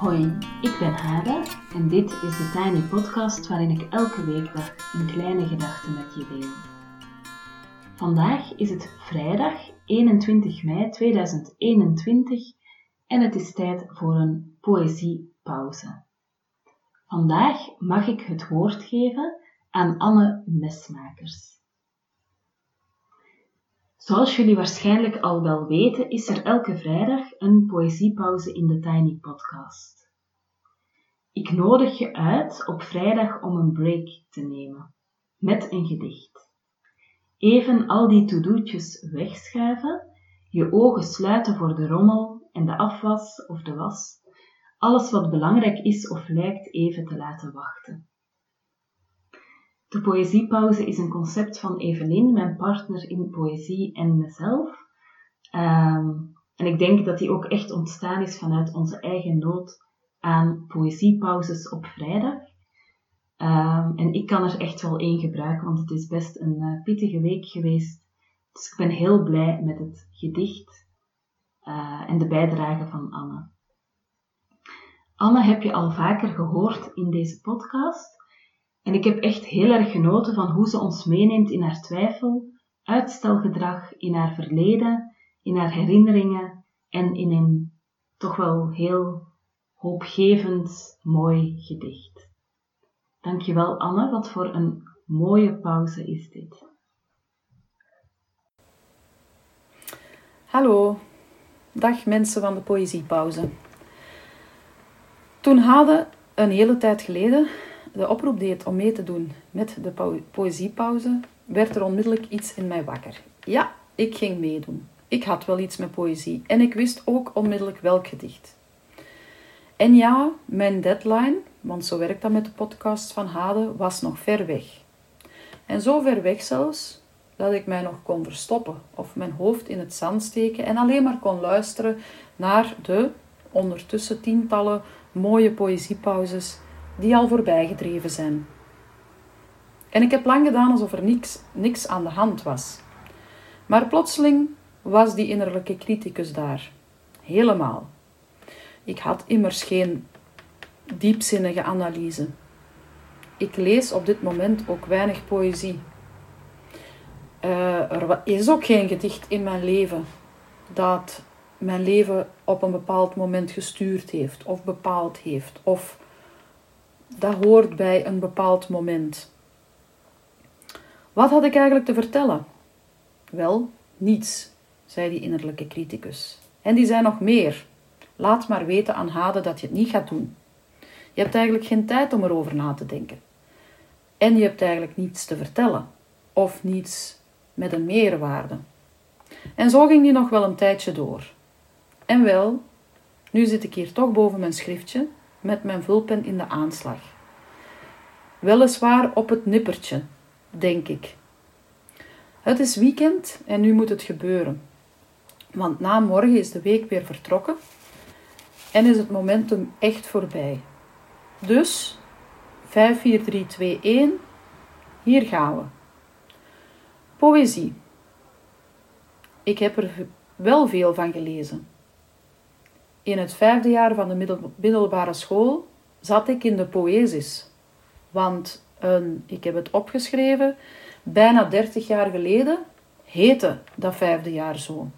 Hoi, ik ben Hada en dit is de Tiny Podcast waarin ik elke weekdag een kleine gedachte met je deel. Vandaag is het vrijdag 21 mei 2021 en het is tijd voor een poëziepauze. Vandaag mag ik het woord geven aan Anne Mesmakers. Zoals jullie waarschijnlijk al wel weten, is er elke vrijdag een poëziepauze in de Tiny Podcast. Ik nodig je uit op vrijdag om een break te nemen, met een gedicht. Even al die to-do'tjes wegschuiven, je ogen sluiten voor de rommel en de afwas of de was, alles wat belangrijk is of lijkt even te laten wachten. De poëziepauze is een concept van Evelien, mijn partner in poëzie en mezelf. Ehm, en ik denk dat die ook echt ontstaan is vanuit onze eigen nood aan poëziepauzes op vrijdag. Ehm, en ik kan er echt wel één gebruiken, want het is best een uh, pittige week geweest. Dus ik ben heel blij met het gedicht uh, en de bijdrage van Anne. Anne heb je al vaker gehoord in deze podcast. En ik heb echt heel erg genoten van hoe ze ons meeneemt in haar twijfel, uitstelgedrag, in haar verleden, in haar herinneringen en in een toch wel heel hoopgevend mooi gedicht. Dankjewel Anne, wat voor een mooie pauze is dit. Hallo, dag mensen van de poëziepauze. Toen Hade een hele tijd geleden de oproep deed om mee te doen met de po poëziepauze, werd er onmiddellijk iets in mij wakker. Ja, ik ging meedoen. Ik had wel iets met poëzie en ik wist ook onmiddellijk welk gedicht. En ja, mijn deadline, want zo werkt dat met de podcast van Hade, was nog ver weg. En zo ver weg zelfs dat ik mij nog kon verstoppen of mijn hoofd in het zand steken en alleen maar kon luisteren naar de ondertussen tientallen mooie poëziepauzes die al voorbij gedreven zijn. En ik heb lang gedaan alsof er niks, niks aan de hand was. Maar plotseling was die innerlijke criticus daar. Helemaal. Ik had immers geen diepzinnige analyse. Ik lees op dit moment ook weinig poëzie. Uh, er is ook geen gedicht in mijn leven dat mijn leven op een bepaald moment gestuurd heeft of bepaald heeft of dat hoort bij een bepaald moment. Wat had ik eigenlijk te vertellen? Wel, niets, zei die innerlijke criticus. En die zei nog meer. Laat maar weten aan Hade dat je het niet gaat doen. Je hebt eigenlijk geen tijd om erover na te denken. En je hebt eigenlijk niets te vertellen. Of niets met een meerwaarde. En zo ging die nog wel een tijdje door. En wel, nu zit ik hier toch boven mijn schriftje met mijn vulpen in de aanslag. Weliswaar op het nippertje, denk ik. Het is weekend en nu moet het gebeuren. Want na morgen is de week weer vertrokken en is het momentum echt voorbij. Dus 5, 4, 3, 2, 1, hier gaan we. Poëzie. Ik heb er wel veel van gelezen. In het vijfde jaar van de middelbare school zat ik in de poëzis. Want een, ik heb het opgeschreven, bijna 30 jaar geleden heette dat vijfde jaar zo.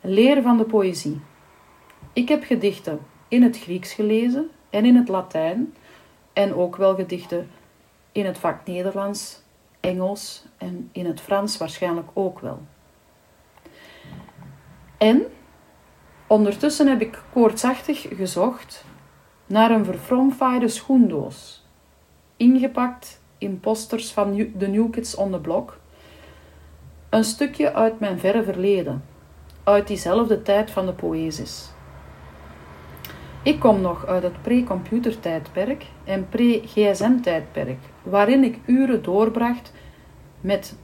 Leer van de poëzie. Ik heb gedichten in het Grieks gelezen en in het Latijn en ook wel gedichten in het vak Nederlands, Engels en in het Frans waarschijnlijk ook wel. En Ondertussen heb ik koortsachtig gezocht naar een verfromfaaide schoendoos, ingepakt in posters van de New Kids on the Block. Een stukje uit mijn verre verleden, uit diezelfde tijd van de poëzis. Ik kom nog uit het pre-computertijdperk en pre-gsm-tijdperk, waarin ik uren doorbracht met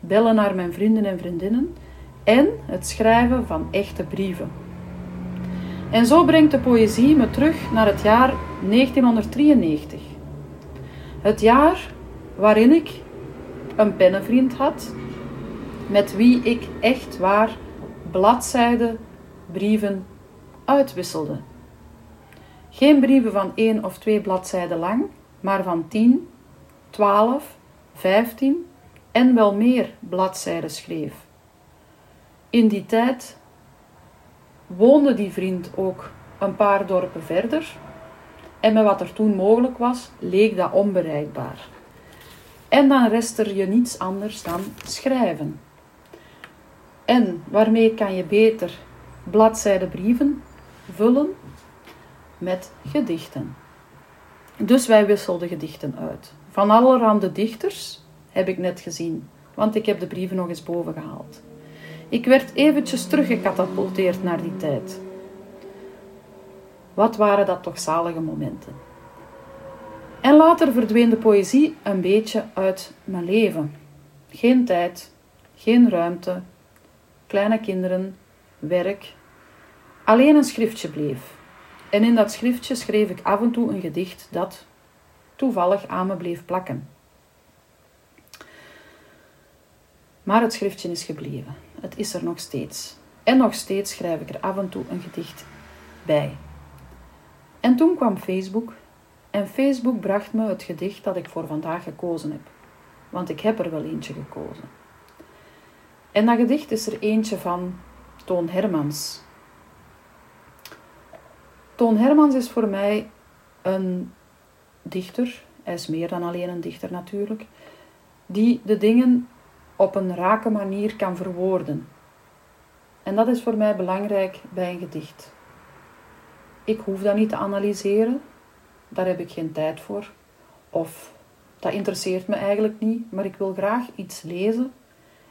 bellen naar mijn vrienden en vriendinnen en het schrijven van echte brieven. En zo brengt de poëzie me terug naar het jaar 1993. Het jaar waarin ik een pennenvriend had, met wie ik echt waar bladzijden, brieven uitwisselde. Geen brieven van één of twee bladzijden lang, maar van 10, 12, 15 en wel meer bladzijden schreef. In die tijd woonde die vriend ook een paar dorpen verder en met wat er toen mogelijk was, leek dat onbereikbaar. En dan rest er je niets anders dan schrijven. En waarmee kan je beter bladzijden brieven vullen met gedichten. Dus wij wisselden gedichten uit. Van allerhande dichters heb ik net gezien, want ik heb de brieven nog eens boven gehaald. Ik werd eventjes teruggecatapulteerd naar die tijd. Wat waren dat toch zalige momenten. En later verdween de poëzie een beetje uit mijn leven. Geen tijd, geen ruimte, kleine kinderen, werk. Alleen een schriftje bleef. En in dat schriftje schreef ik af en toe een gedicht dat toevallig aan me bleef plakken. Maar het schriftje is gebleven. Het is er nog steeds. En nog steeds schrijf ik er af en toe een gedicht bij. En toen kwam Facebook en Facebook bracht me het gedicht dat ik voor vandaag gekozen heb. Want ik heb er wel eentje gekozen. En dat gedicht is er eentje van Toon Hermans. Toon Hermans is voor mij een dichter, hij is meer dan alleen een dichter natuurlijk, die de dingen op een rake manier kan verwoorden. En dat is voor mij belangrijk bij een gedicht. Ik hoef dat niet te analyseren, daar heb ik geen tijd voor. Of dat interesseert me eigenlijk niet, maar ik wil graag iets lezen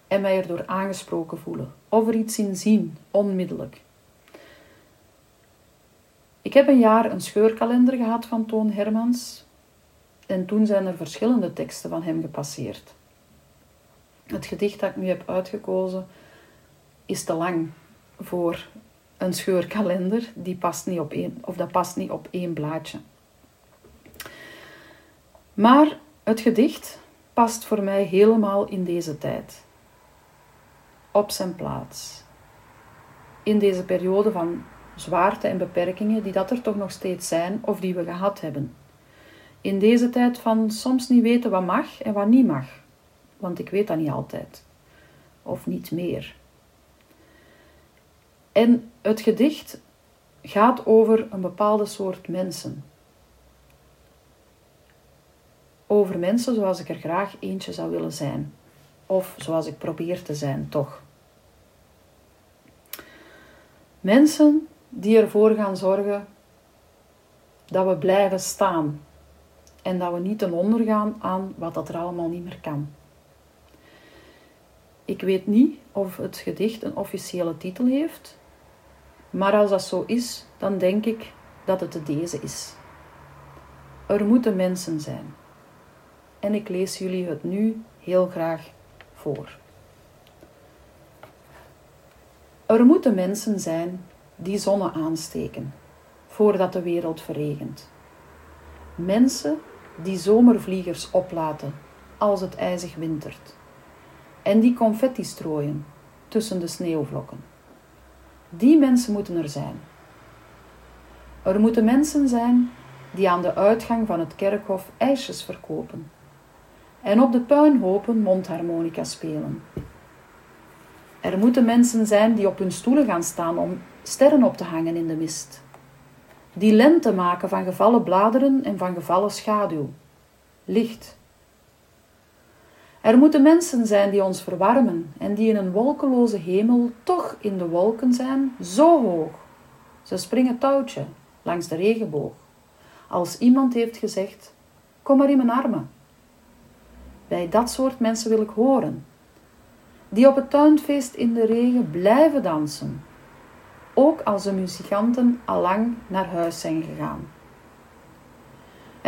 en mij erdoor aangesproken voelen. Of er iets in zien, onmiddellijk. Ik heb een jaar een scheurkalender gehad van Toon Hermans. En toen zijn er verschillende teksten van hem gepasseerd. Het gedicht dat ik nu heb uitgekozen is te lang voor een scheurkalender. Die past niet op één, of dat past niet op één blaadje. Maar het gedicht past voor mij helemaal in deze tijd. Op zijn plaats. In deze periode van zwaarte en beperkingen die dat er toch nog steeds zijn of die we gehad hebben. In deze tijd van soms niet weten wat mag en wat niet mag, want ik weet dat niet altijd, of niet meer. En het gedicht gaat over een bepaalde soort mensen. Over mensen zoals ik er graag eentje zou willen zijn, of zoals ik probeer te zijn, toch. Mensen die ervoor gaan zorgen dat we blijven staan en dat we niet ten onder gaan aan wat dat er allemaal niet meer kan. Ik weet niet of het gedicht een officiële titel heeft, maar als dat zo is, dan denk ik dat het deze is. Er moeten mensen zijn. En ik lees jullie het nu heel graag voor. Er moeten mensen zijn die zonnen aansteken voordat de wereld verregent. Mensen die zomervliegers oplaten als het ijzig wintert en die confetti strooien tussen de sneeuwvlokken. Die mensen moeten er zijn. Er moeten mensen zijn die aan de uitgang van het kerkhof ijsjes verkopen en op de puinhopen mondharmonica spelen. Er moeten mensen zijn die op hun stoelen gaan staan om sterren op te hangen in de mist. Die lente maken van gevallen bladeren en van gevallen schaduw. Licht. Er moeten mensen zijn die ons verwarmen en die in een wolkeloze hemel toch in de wolken zijn, zo hoog. Ze springen touwtje langs de regenboog. Als iemand heeft gezegd: Kom maar in mijn armen. Bij dat soort mensen wil ik horen. Die op het tuinfeest in de regen blijven dansen, ook als de muzikanten allang naar huis zijn gegaan.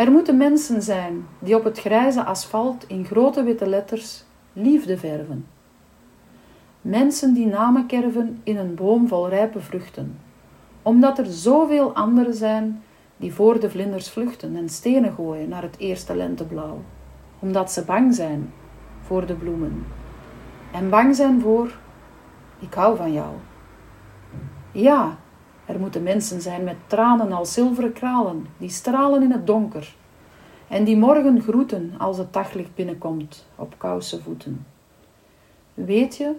Er moeten mensen zijn die op het grijze asfalt in grote witte letters liefde verven. Mensen die namen kerven in een boom vol rijpe vruchten, omdat er zoveel anderen zijn die voor de vlinders vluchten en stenen gooien naar het eerste lenteblauw, omdat ze bang zijn voor de bloemen en bang zijn voor ik hou van jou. Ja, Er moeten mensen zijn met tranen als zilveren kralen, die stralen in het donker. En die morgen groeten als het daglicht binnenkomt op kouse voeten. Weet je,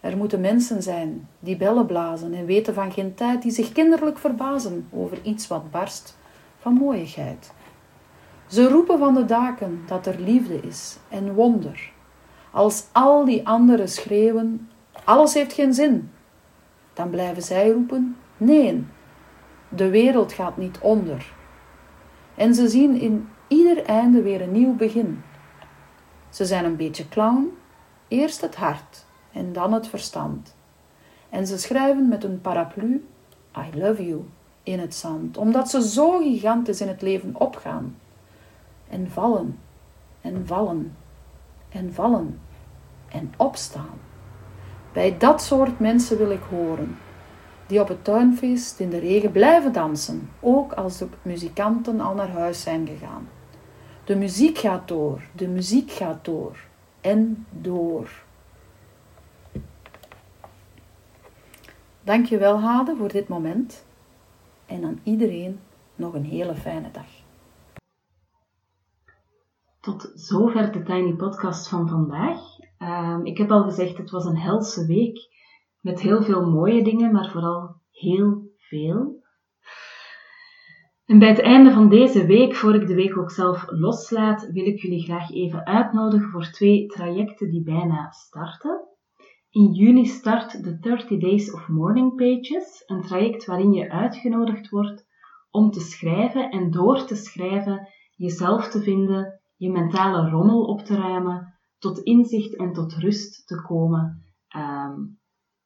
er moeten mensen zijn die bellen blazen en weten van geen tijd, die zich kinderlijk verbazen over iets wat barst van mooiigheid. Ze roepen van de daken dat er liefde is en wonder. Als al die anderen schreeuwen, alles heeft geen zin, dan blijven zij roepen, nee, de wereld gaat niet onder. En ze zien in ieder einde weer een nieuw begin. Ze zijn een beetje clown, eerst het hart en dan het verstand. En ze schrijven met een paraplu I love you in het zand, omdat ze zo gigantisch in het leven opgaan. En vallen, en vallen, en vallen, en opstaan. Bij dat soort mensen wil ik horen, die op het tuinfeest in de regen blijven dansen, ook als de muzikanten al naar huis zijn gegaan. De muziek gaat door, de muziek gaat door en door. Dankjewel Hade voor dit moment en aan iedereen nog een hele fijne dag. Tot zover de Tiny Podcast van vandaag. Ehm, ik heb al gezegd, het was een helse week met heel veel mooie dingen, maar vooral heel veel. En bij het einde van deze week, voor ik de week ook zelf loslaat, wil ik jullie graag even uitnodigen voor twee trajecten die bijna starten. In juni start de 30 Days of Morning Pages, een traject waarin je uitgenodigd wordt om te schrijven en door te schrijven jezelf te vinden, je mentale rommel op te ruimen, tot inzicht en tot rust te komen. Um,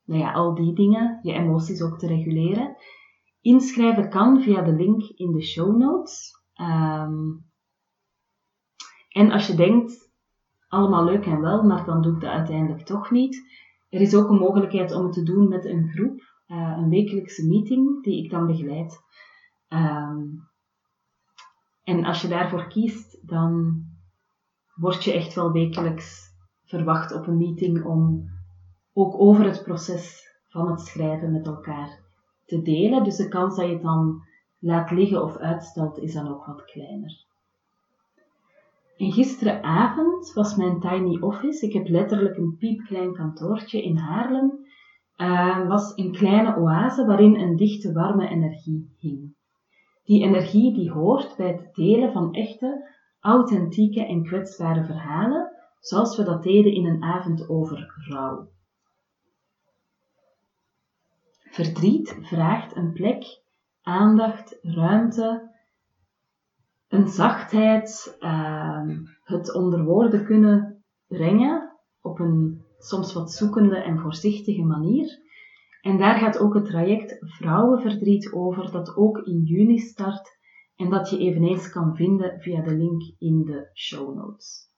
nou ja, al die dingen, je emoties ook te reguleren. Inschrijven kan via de link in de show notes. Um, en als je denkt, allemaal leuk en wel, maar dan doe ik dat uiteindelijk toch niet. Er is ook een mogelijkheid om het te doen met een groep, uh, een wekelijkse meeting die ik dan begeleid. Um, en als je daarvoor kiest, dan word je echt wel wekelijks verwacht op een meeting om ook over het proces van het schrijven met elkaar te delen. Dus de kans dat je het dan laat liggen of uitstelt is dan ook wat kleiner. En gisteravond was mijn tiny office, ik heb letterlijk een piepklein kantoortje in Haarlem, uh, was een kleine oase waarin een dichte warme energie hing. Die energie die hoort bij het delen van echte, authentieke en kwetsbare verhalen, zoals we dat deden in een avond over rouw. Verdriet vraagt een plek, aandacht, ruimte, een zachtheid, uh, het onder woorden kunnen brengen op een soms wat zoekende en voorzichtige manier. En daar gaat ook het traject Vrouwenverdriet over, dat ook in juni start en dat je eveneens kan vinden via de link in de show notes.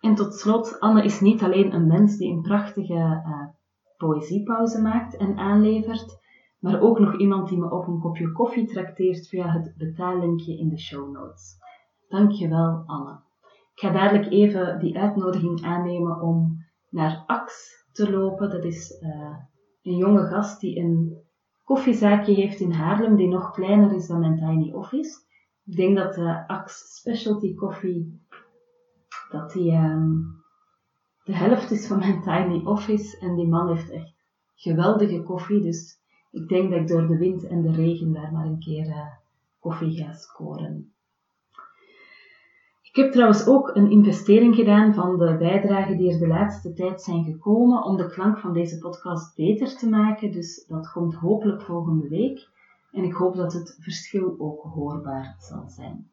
En tot slot, Anne is niet alleen een mens die een prachtige uh, poëziepauze maakt en aanlevert, maar ook nog iemand die me op een kopje koffie trakteert via het betaallinkje in de show notes. Dankjewel, Anne. Ik ga dadelijk even die uitnodiging aannemen om naar Ax te lopen. Dat is uh, een jonge gast die een koffiezaakje heeft in Haarlem, die nog kleiner is dan mijn tiny office. Ik denk dat de Ax Specialty Coffee, dat die um, de helft is van mijn tiny office. En die man heeft echt geweldige koffie, dus ik denk dat ik door de wind en de regen daar maar een keer uh, koffie ga scoren. Ik heb trouwens ook een investering gedaan van de bijdragen die er de laatste tijd zijn gekomen om de klank van deze podcast beter te maken. Dus dat komt hopelijk volgende week. En ik hoop dat het verschil ook hoorbaar zal zijn.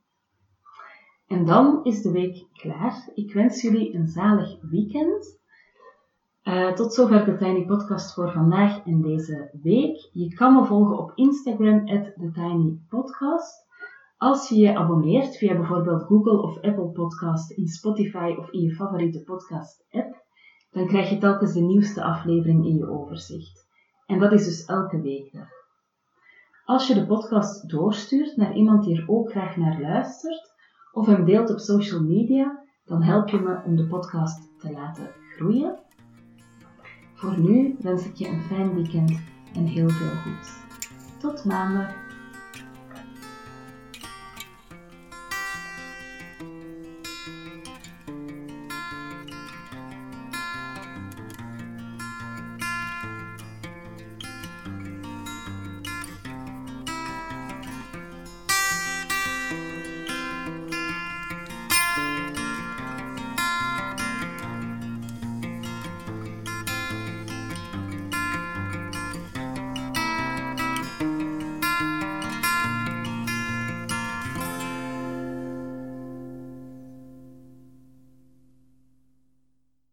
En dan is de week klaar. Ik wens jullie een zalig weekend. Uh, tot zover de Tiny Podcast voor vandaag en deze week. Je kan me volgen op Instagram, TheTinyPodcast. Als je je abonneert via bijvoorbeeld Google of Apple Podcast, in Spotify of in je favoriete podcast-app, dan krijg je telkens de nieuwste aflevering in je overzicht. En dat is dus elke weekdag. Als je de podcast doorstuurt naar iemand die er ook graag naar luistert, of hem deelt op social media, dan help je me om de podcast te laten groeien. Voor nu wens ik je een fijn weekend en heel veel goeds. Tot maandag.